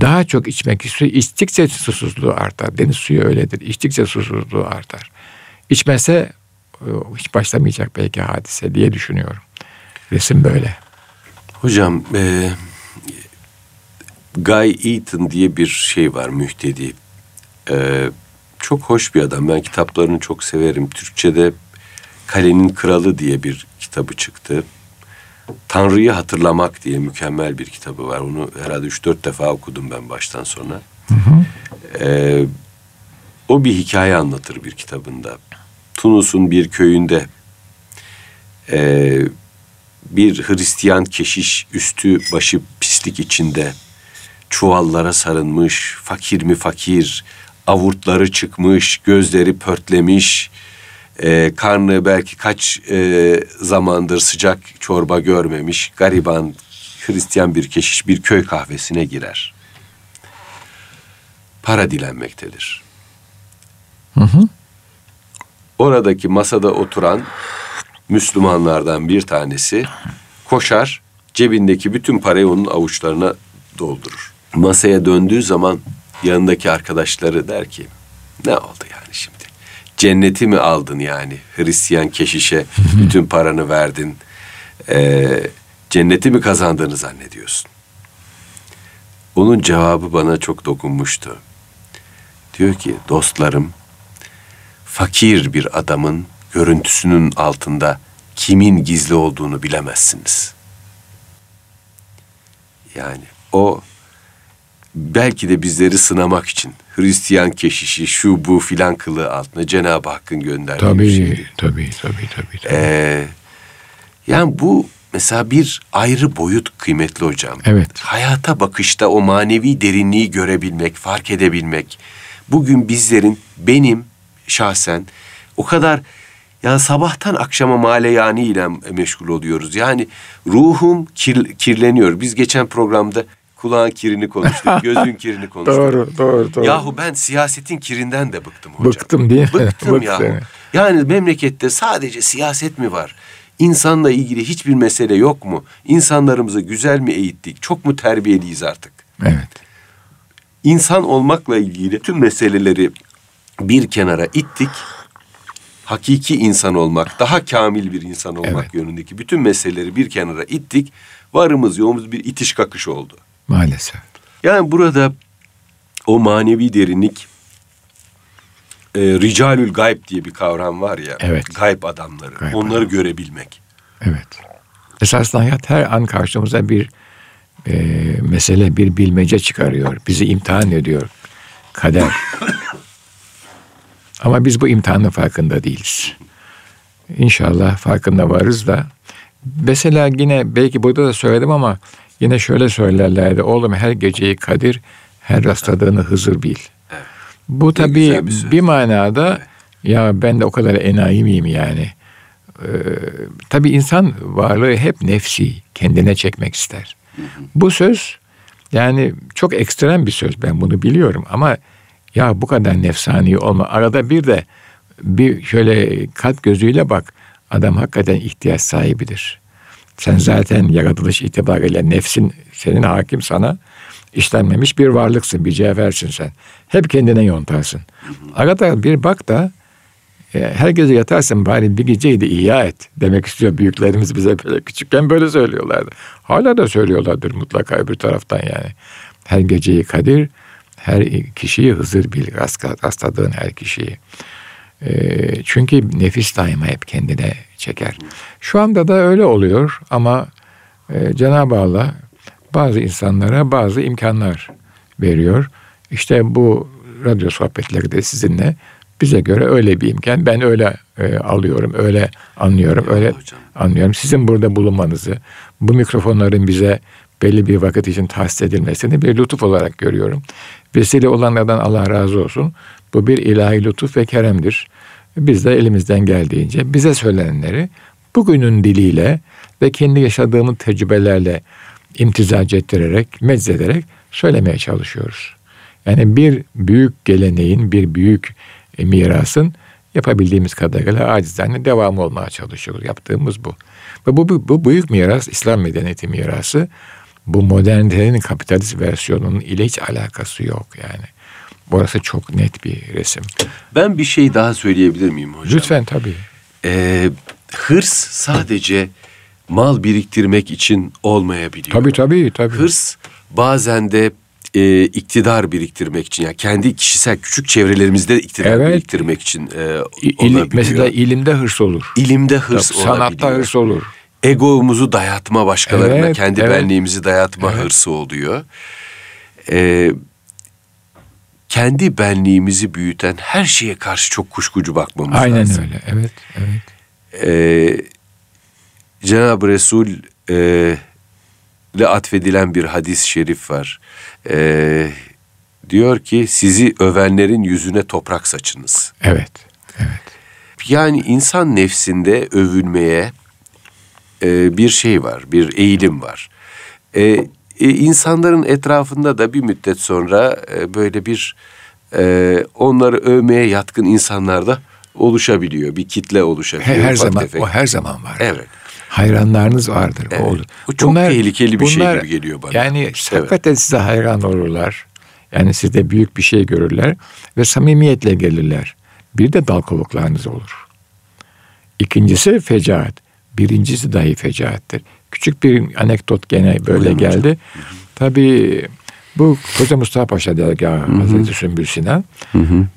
Daha çok içmek istiyor. İçtikçe susuzluğu artar. Deniz suyu öyledir. İçtikçe susuzluğu artar. İçmese e, hiç başlamayacak belki hadise diye düşünüyorum. Resim böyle. Hocam e, Guy Eaton diye bir şey var mühtedi. E, çok hoş bir adam. Ben kitaplarını çok severim. Türkçe'de Kalenin Kralı diye bir kitabı çıktı. Tanrı'yı hatırlamak diye mükemmel bir kitabı var. Onu herhalde üç dört defa okudum ben baştan sona. Hı hı. Ee, o bir hikaye anlatır bir kitabında. Tunus'un bir köyünde e, bir Hristiyan keşiş üstü başı pislik içinde çuvallara sarılmış, fakir mi fakir, avurtları çıkmış, gözleri pörtlemiş, e, karnı belki kaç e, zamandır sıcak çorba görmemiş, gariban Hristiyan bir keşiş bir köy kahvesine girer. Para dilenmektedir. Hı hı. Oradaki masada oturan Müslümanlardan bir tanesi koşar, cebindeki bütün parayı onun avuçlarına doldurur. Masaya döndüğü zaman yanındaki arkadaşları der ki ne oldu yani şimdi? Cenneti mi aldın yani? Hristiyan keşişe [LAUGHS] bütün paranı verdin. Ee, cenneti mi kazandığını zannediyorsun? Onun cevabı bana çok dokunmuştu. Diyor ki dostlarım fakir bir adamın görüntüsünün altında kimin gizli olduğunu bilemezsiniz. Yani o belki de bizleri sınamak için Hristiyan keşişi şu bu filan kılı altına Cenab-ı Hakk'ın gönderdiği tabii, bir şeydi. Tabii tabii tabii. tabii. Ee, yani bu mesela bir ayrı boyut kıymetli hocam. Evet. Hayata bakışta o manevi derinliği görebilmek, fark edebilmek. Bugün bizlerin benim şahsen o kadar yani sabahtan akşama male yani ile meşgul oluyoruz. Yani ruhum kir, kirleniyor. Biz geçen programda kulağın kirini konuştuk, [LAUGHS] gözün kirini konuştuk. doğru, doğru, doğru. Yahu ben siyasetin kirinden de bıktım hocam. Bıktım değil mi? Bıktım yahu. Yani memlekette sadece siyaset mi var? İnsanla ilgili hiçbir mesele yok mu? İnsanlarımızı güzel mi eğittik? Çok mu terbiyeliyiz artık? Evet. İnsan olmakla ilgili tüm meseleleri bir kenara ittik. Hakiki insan olmak, daha kamil bir insan olmak Evet. yönündeki bütün meseleleri bir kenara ittik. Varımız yoğumuz bir itiş kakış oldu. Maalesef. Yani burada o manevi derinlik e, ricalül gayb diye bir kavram var ya. Evet. Gayb adamları. Gayb onları adam. görebilmek. Evet. Esasında hayat her an karşımıza bir e, mesele, bir bilmece çıkarıyor. Bizi imtihan ediyor. Kader. [COUGHS] Ama biz bu imtihanın farkında değiliz. İnşallah farkında varız da. Mesela yine belki burada da söyledim ama yine şöyle söylerlerdi. Oğlum her geceyi Kadir, her rastladığını Hızır bil. Bu tabii bir bir manada ya ben de o kadar enayi miyim yani? Ee, tabii insan varlığı hep nefsi, kendine çekmek ister. Bu söz yani çok ekstrem bir söz ben bunu biliyorum ama ya bu kadar nefsani olma. Arada bir de bir şöyle kalp gözüyle bak adam hakikaten ihtiyaç sahibidir. Sen zaten yaratılış itibariyle nefsin senin hakim sana işlenmemiş bir varlıksın, bir cevhersin sen. Hep kendine yontarsın. Arada bir bak da e, her gece yatarsın bari bir geceyi de ihya et demek istiyor büyüklerimiz bize böyle [LAUGHS] küçükken böyle söylüyorlardı. Hala da söylüyorlardır mutlaka öbür taraftan yani. Her geceyi Kadir, her kişiyi Hızır bil, rast- rastladığın her kişiyi. E, çünkü nefis daima hep kendine çeker. Şu anda da öyle oluyor ama e, Cenab-ı Allah bazı insanlara bazı imkanlar veriyor. İşte bu radyo sohbetleri de sizinle bize göre öyle bir imkan. Ben öyle e, alıyorum, öyle anlıyorum, öyle hocam. anlıyorum. Sizin burada bulunmanızı, bu mikrofonların bize belli bir vakit için tahsis edilmesini bir lütuf olarak görüyorum. Vesile olanlardan Allah razı olsun. Bu bir ilahi lütuf ve keremdir. Biz de elimizden geldiğince bize söylenenleri bugünün diliyle ve kendi yaşadığımız tecrübelerle imtizac ettirerek, meczederek söylemeye çalışıyoruz. Yani bir büyük geleneğin, bir büyük e, mirasın yapabildiğimiz kadarıyla acizane devamı olmaya çalışıyoruz. Yaptığımız bu. Ve bu, bu, bu büyük miras, İslam medeniyeti mirası, bu modernitenin kapitalist versiyonunun ile hiç alakası yok yani. Burası çok net bir resim. Ben bir şey daha söyleyebilir miyim hocam? Lütfen tabii. Ee, hırs sadece mal biriktirmek için olmayabiliyor. Tabii tabii tabii. Hırs bazen de e, iktidar biriktirmek için yani kendi kişisel küçük çevrelerimizde iktidar Evet. biriktirmek için e, İ- ili- olabiliyor. mesela ilimde hırs olur. ilimde hırs Tabii, Sanatta olabiliyor. hırs olur. Egomuzu dayatma başkalarına, Evet, kendi evet. benliğimizi dayatma Evet. hırsı oluyor. Ee, kendi benliğimizi büyüten her şeye karşı çok kuşkucu bakmamız Aynen lazım. öyle. Evet, evet. Ee, Cenab-ı Resul e, ile atfedilen bir hadis-i şerif var. Ee, diyor ki sizi övenlerin yüzüne toprak saçınız. Evet. Evet. Yani insan nefsinde övülmeye e, bir şey var, bir eğilim var. E, e, insanların etrafında da bir müddet sonra e, böyle bir e, onları övmeye yatkın insanlar da oluşabiliyor. Bir kitle oluşabiliyor. her zaman tefek. o her zaman var. Evet. Hayranlarınız vardır. Evet. O olur. Bu çok tehlikeli bir şey gibi geliyor bana. Yani Evet. hakikaten size hayran olurlar. Yani sizde büyük bir şey görürler ve samimiyetle gelirler. Bir de dal kovuklarınız olur. İkincisi fecaat. Birincisi dahi fecaattir. Küçük bir anekdot gene böyle Buyurun hocam. geldi. Tabii bu Koca Mustafa Paşa dergahı Hazreti Sümbül Sinan.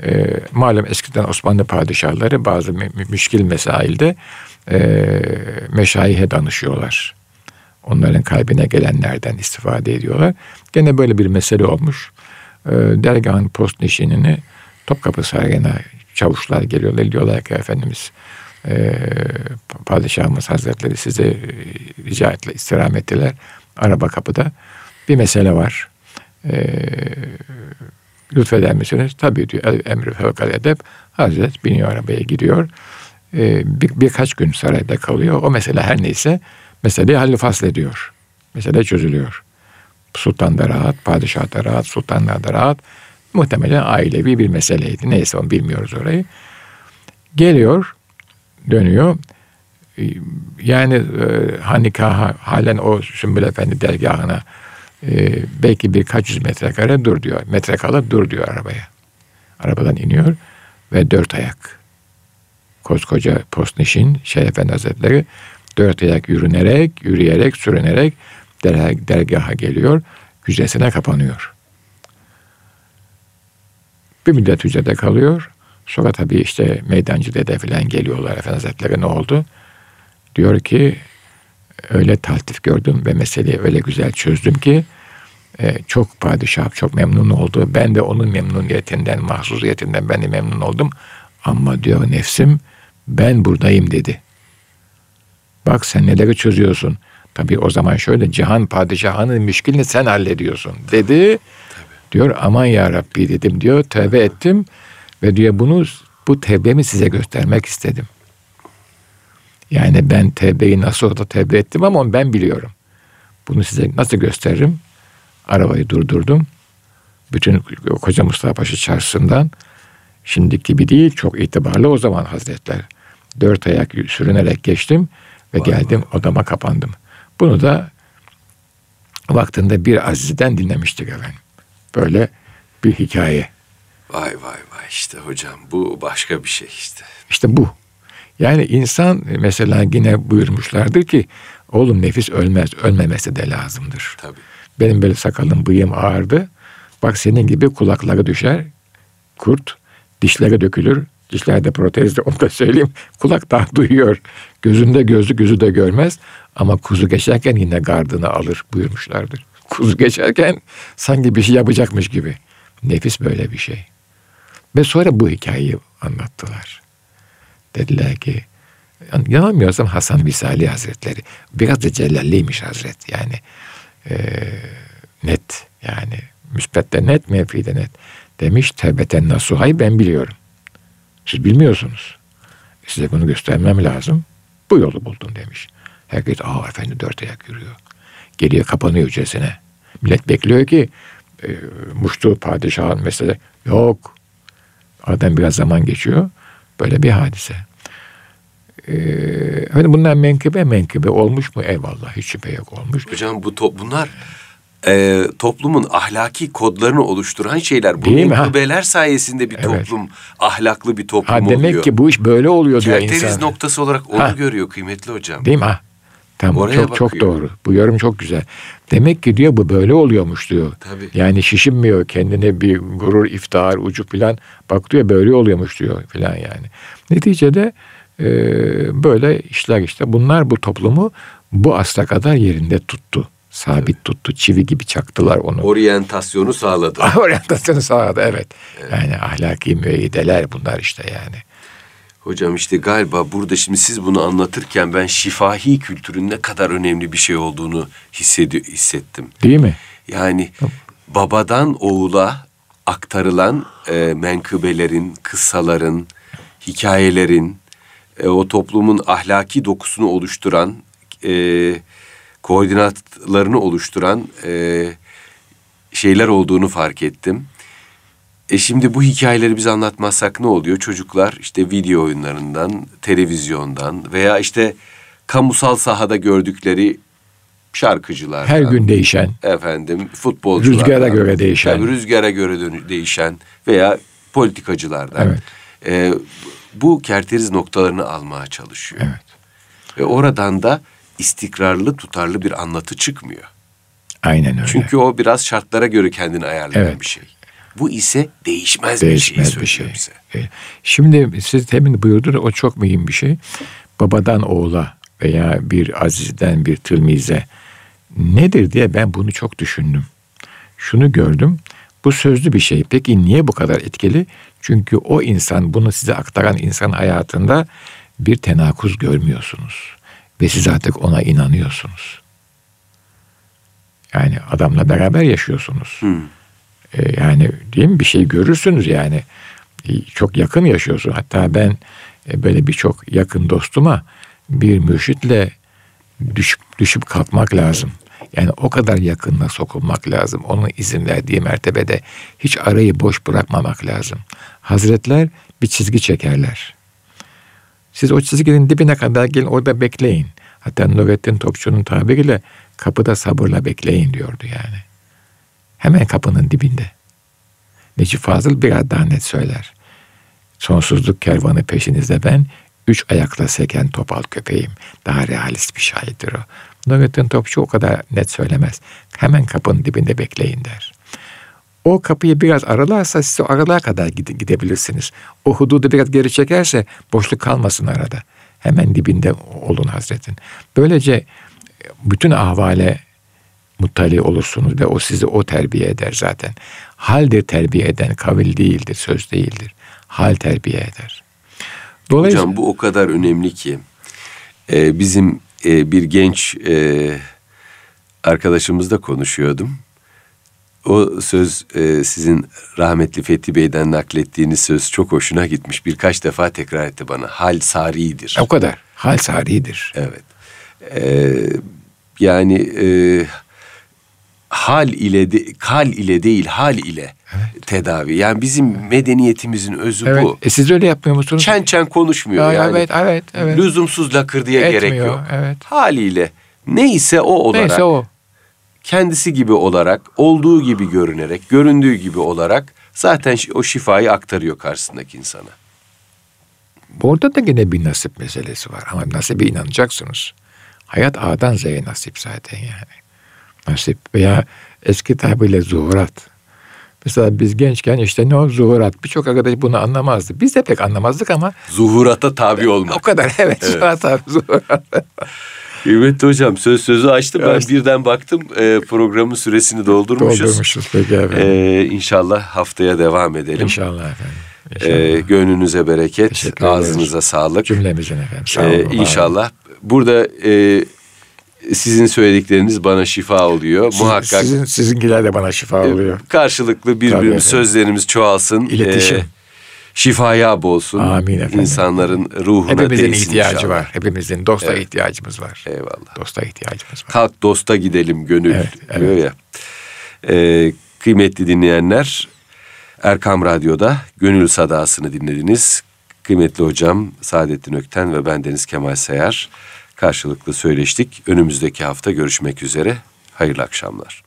E, malum eskiden Osmanlı padişahları bazı mü- mü- müşkil mesailde e, meşayihe danışıyorlar. Onların kalbine gelenlerden istifade ediyorlar. Gene böyle bir mesele olmuş. Ee, dergahın post nişinini Topkapı Sarayı'na çavuşlar geliyorlar. Diyorlar ki Efendimiz e, Padişahımız Hazretleri size e, rica ettiler, istirham ettiler. Araba kapıda. Bir mesele var. E, lütfeder misiniz? Tabii diyor emri fevkal edep. Hazret biniyor arabaya gidiyor. E, bir, birkaç gün sarayda kalıyor. O mesele her neyse meseleyi halli faslediyor. Mesele çözülüyor. Sultan da rahat, padişah da rahat, sultanlar da rahat. Muhtemelen ailevi bir meseleydi. Neyse onu bilmiyoruz orayı. Geliyor, dönüyor. Yani e, Hanika halen o Sümbül Efendi dergahına e, belki birkaç yüz metrekare dur diyor. Metrekare dur diyor arabaya. Arabadan iniyor ve dört ayak. Koskoca Postniş'in Şeyh Efendi Hazretleri dört ayak yürünerek, yürüyerek, sürünerek dergaha geliyor. Hücresine kapanıyor. Bir müddet hücrede kalıyor. Sonra tabii işte meydancı dede falan geliyorlar. Efendi Hazretleri ne oldu? Diyor ki öyle taltif gördüm ve meseleyi öyle güzel çözdüm ki e, çok padişah çok memnun oldu. Ben de onun memnuniyetinden, mahzuziyetinden ben de memnun oldum. Ama diyor nefsim ben buradayım dedi. Bak sen neleri çözüyorsun. Tabii o zaman şöyle cihan padişahının müşkilini sen hallediyorsun dedi. Tabii. Diyor aman ya Rabbi dedim diyor tövbe ettim ve diyor bunu bu tevbemi size göstermek istedim. Yani ben tevbeyi nasıl da tevbe ettim ama ben biliyorum. Bunu size nasıl gösteririm? Arabayı durdurdum. Bütün Koca Mustafa Paşa çarşısından şimdiki gibi değil çok itibarlı o zaman hazretler. Dört ayak sürünerek geçtim ve vay geldim odama kapandım. Bunu da vaktinde bir azizden dinlemiştik efendim. Böyle bir hikaye. Vay vay vay işte hocam bu başka bir şey işte. İşte bu. Yani insan mesela yine buyurmuşlardır ki oğlum nefis ölmez, ölmemesi de lazımdır. Tabii. Benim böyle sakalım bıyığım ağırdı. Bak senin gibi kulakları düşer, kurt, dişleri dökülür. Dişlerde protezde [LAUGHS] onu da söyleyeyim. Kulak daha duyuyor. Gözünde gözü gözü de görmez. Ama kuzu geçerken yine gardını alır buyurmuşlardır. Kuzu geçerken sanki bir şey yapacakmış gibi. Nefis böyle bir şey. Ve sonra bu hikayeyi anlattılar. Dediler ki yanılmıyorsam Hasan Visali Hazretleri biraz da celalliymiş Hazret yani e, net yani müspette net menfide net demiş tevbeten nasuhay ben biliyorum. Siz bilmiyorsunuz. Size bunu göstermem lazım. Bu yolu buldum demiş. Herkes aa efendi dört ayak yürüyor. Geriye kapanıyor hücresine. Millet bekliyor ki e, Muştu padişahın mesela yok. Aradan biraz zaman geçiyor. Böyle bir hadise. Ee, hani bunlar menkıbe menkıbe olmuş mu? Eyvallah hiç şüphe yok olmuş. Hocam bu to- bunlar e, toplumun ahlaki kodlarını oluşturan şeyler. Bu menkıbeler sayesinde bir evet. toplum ahlaklı bir toplum ha, demek oluyor. Demek ki bu iş böyle oluyor diyor insan. Kerteriz noktası olarak onu ha. görüyor kıymetli hocam. Değil mi? Ha. Tamam Oraya çok bakıyor. çok doğru. Bu yorum çok güzel. Demek ki diyor bu böyle oluyormuş diyor. Tabii. Yani şişinmiyor kendine bir gurur, iftihar, ucu falan. Bak diyor böyle oluyormuş diyor falan yani. Neticede e, böyle işler işte. Bunlar bu toplumu bu asla kadar yerinde tuttu. Sabit evet. tuttu. Çivi gibi çaktılar onu. Oryantasyonu sağladı. [LAUGHS] Oryantasyonu sağladı evet. evet. Yani ahlaki müeyyideler bunlar işte yani. Hocam işte galiba burada şimdi siz bunu anlatırken ben şifahi kültürün ne kadar önemli bir şey olduğunu hissedi hissettim. Değil mi? Yani babadan oğula aktarılan e, menkıbelerin, kıssaların, hikayelerin, e, o toplumun ahlaki dokusunu oluşturan, e, koordinatlarını oluşturan e, şeyler olduğunu fark ettim. E şimdi bu hikayeleri biz anlatmazsak ne oluyor? Çocuklar işte video oyunlarından, televizyondan veya işte kamusal sahada gördükleri şarkıcılar. Her gün değişen. Efendim futbolculardan. Rüzgara göre değişen. Tabii rüzgara göre değişen veya politikacılardan. Evet. E, bu kerteriz noktalarını almaya çalışıyor. Evet. Ve oradan da istikrarlı, tutarlı bir anlatı çıkmıyor. Aynen öyle. Çünkü o biraz şartlara göre kendini ayarlayan evet. bir şey. Bu ise değişmez, değişmez bir şey. Bir şey. Bize. Şimdi siz temin buyurdunuz o çok mühim bir şey. Babadan oğula veya bir azizden bir tılmize Nedir diye ben bunu çok düşündüm. Şunu gördüm. Bu sözlü bir şey. Peki niye bu kadar etkili? Çünkü o insan, bunu size aktaran insan hayatında bir tenakuz görmüyorsunuz. Ve siz artık ona inanıyorsunuz. Yani adamla beraber yaşıyorsunuz. Hmm. Ee, yani değil mi? Bir şey görürsünüz yani. Ee, çok yakın yaşıyorsun. Hatta ben e, böyle birçok yakın dostuma bir mürşitle düşüp, düşüp kalkmak lazım. Yani o kadar yakınına sokulmak lazım. Onun izin verdiği mertebede hiç arayı boş bırakmamak lazım. Hazretler bir çizgi çekerler. Siz o çizginin dibine kadar gelin orada bekleyin. Hatta Nurettin Topçu'nun tabiriyle kapıda sabırla bekleyin diyordu yani. Hemen kapının dibinde. Necip Fazıl biraz daha net söyler. Sonsuzluk kervanı peşinizde ben, üç ayakla seken topal köpeğim. Daha realist bir şairdir o. Nurettin Topçu o kadar net söylemez. Hemen kapının dibinde bekleyin der. O kapıyı biraz aralarsa siz o aralığa kadar gidebilirsiniz. O hududu biraz geri çekerse boşluk kalmasın arada. Hemen dibinde olun Hazretin. Böylece bütün ahvale muttali olursunuz ve o sizi o terbiye eder zaten. Haldir terbiye eden, kavil değildir, söz değildir. Hal terbiye eder. Dolayısıyla... Hocam bu o kadar önemli ki e, bizim e, bir genç e, arkadaşımızla konuşuyordum. O söz e, sizin rahmetli Fethi Bey'den naklettiğiniz söz çok hoşuna gitmiş. Birkaç defa tekrar etti bana. Hal saridir. O kadar. Hal saridir. Evet. E, yani e, hal ile de, kal ile değil hal ile evet. tedavi. Yani bizim medeniyetimizin özü evet. bu. E siz öyle yapmıyor musunuz? Çen çen konuşmuyor ya, yani. Evet, evet, evet. Lüzumsuz lakır diye Etmiyor, gerek yok. Evet. Haliyle neyse o olarak. Neyse o. Kendisi gibi olarak, olduğu gibi görünerek, göründüğü gibi olarak zaten o şifayı aktarıyor karşısındaki insana. Orada da yine bir nasip meselesi var ama nasibe inanacaksınız. Hayat A'dan Z'ye nasip zaten yani. Nasip veya eski tabirle zuhurat. Mesela biz gençken işte ne o zuhurat. Birçok arkadaş bunu anlamazdı. Biz de pek anlamazdık ama. Zuhurata tabi olmak. O kadar evet. evet. Zuhurat tabi zuhurat. [LAUGHS] Kıymetli hocam söz sözü açtım. Ben birden baktım e, programın süresini doldurmuşuz. Doldurmuşuz peki efendim. E, inşallah haftaya devam edelim. İnşallah efendim. İnşallah. E, gönlünüze bereket, ağzınıza sağlık. Cümlemizin efendim. Sağ olun. E, inşallah. Burada e, sizin söyledikleriniz bana şifa oluyor. Sizin, Muhakkak. Sizin, sizinkiler de bana şifa e, oluyor. Karşılıklı birbirimiz sözlerimiz çoğalsın. İletişim. E, şifaya bolsun. Amin efendim. İnsanların ruhuna Hepimizin ihtiyacı inşallah. var. Hepimizin dosta evet. ihtiyacımız var. Eyvallah. Dosta ihtiyacımız var. Kalk dosta gidelim gönül. Evet, evet. Diyor ya. Ee, kıymetli dinleyenler Erkam Radyo'da Gönül Sadası'nı dinlediniz. Kıymetli hocam Saadettin Ökten ve ben Deniz Kemal Sayar karşılıklı söyleştik. Önümüzdeki hafta görüşmek üzere. Hayırlı akşamlar.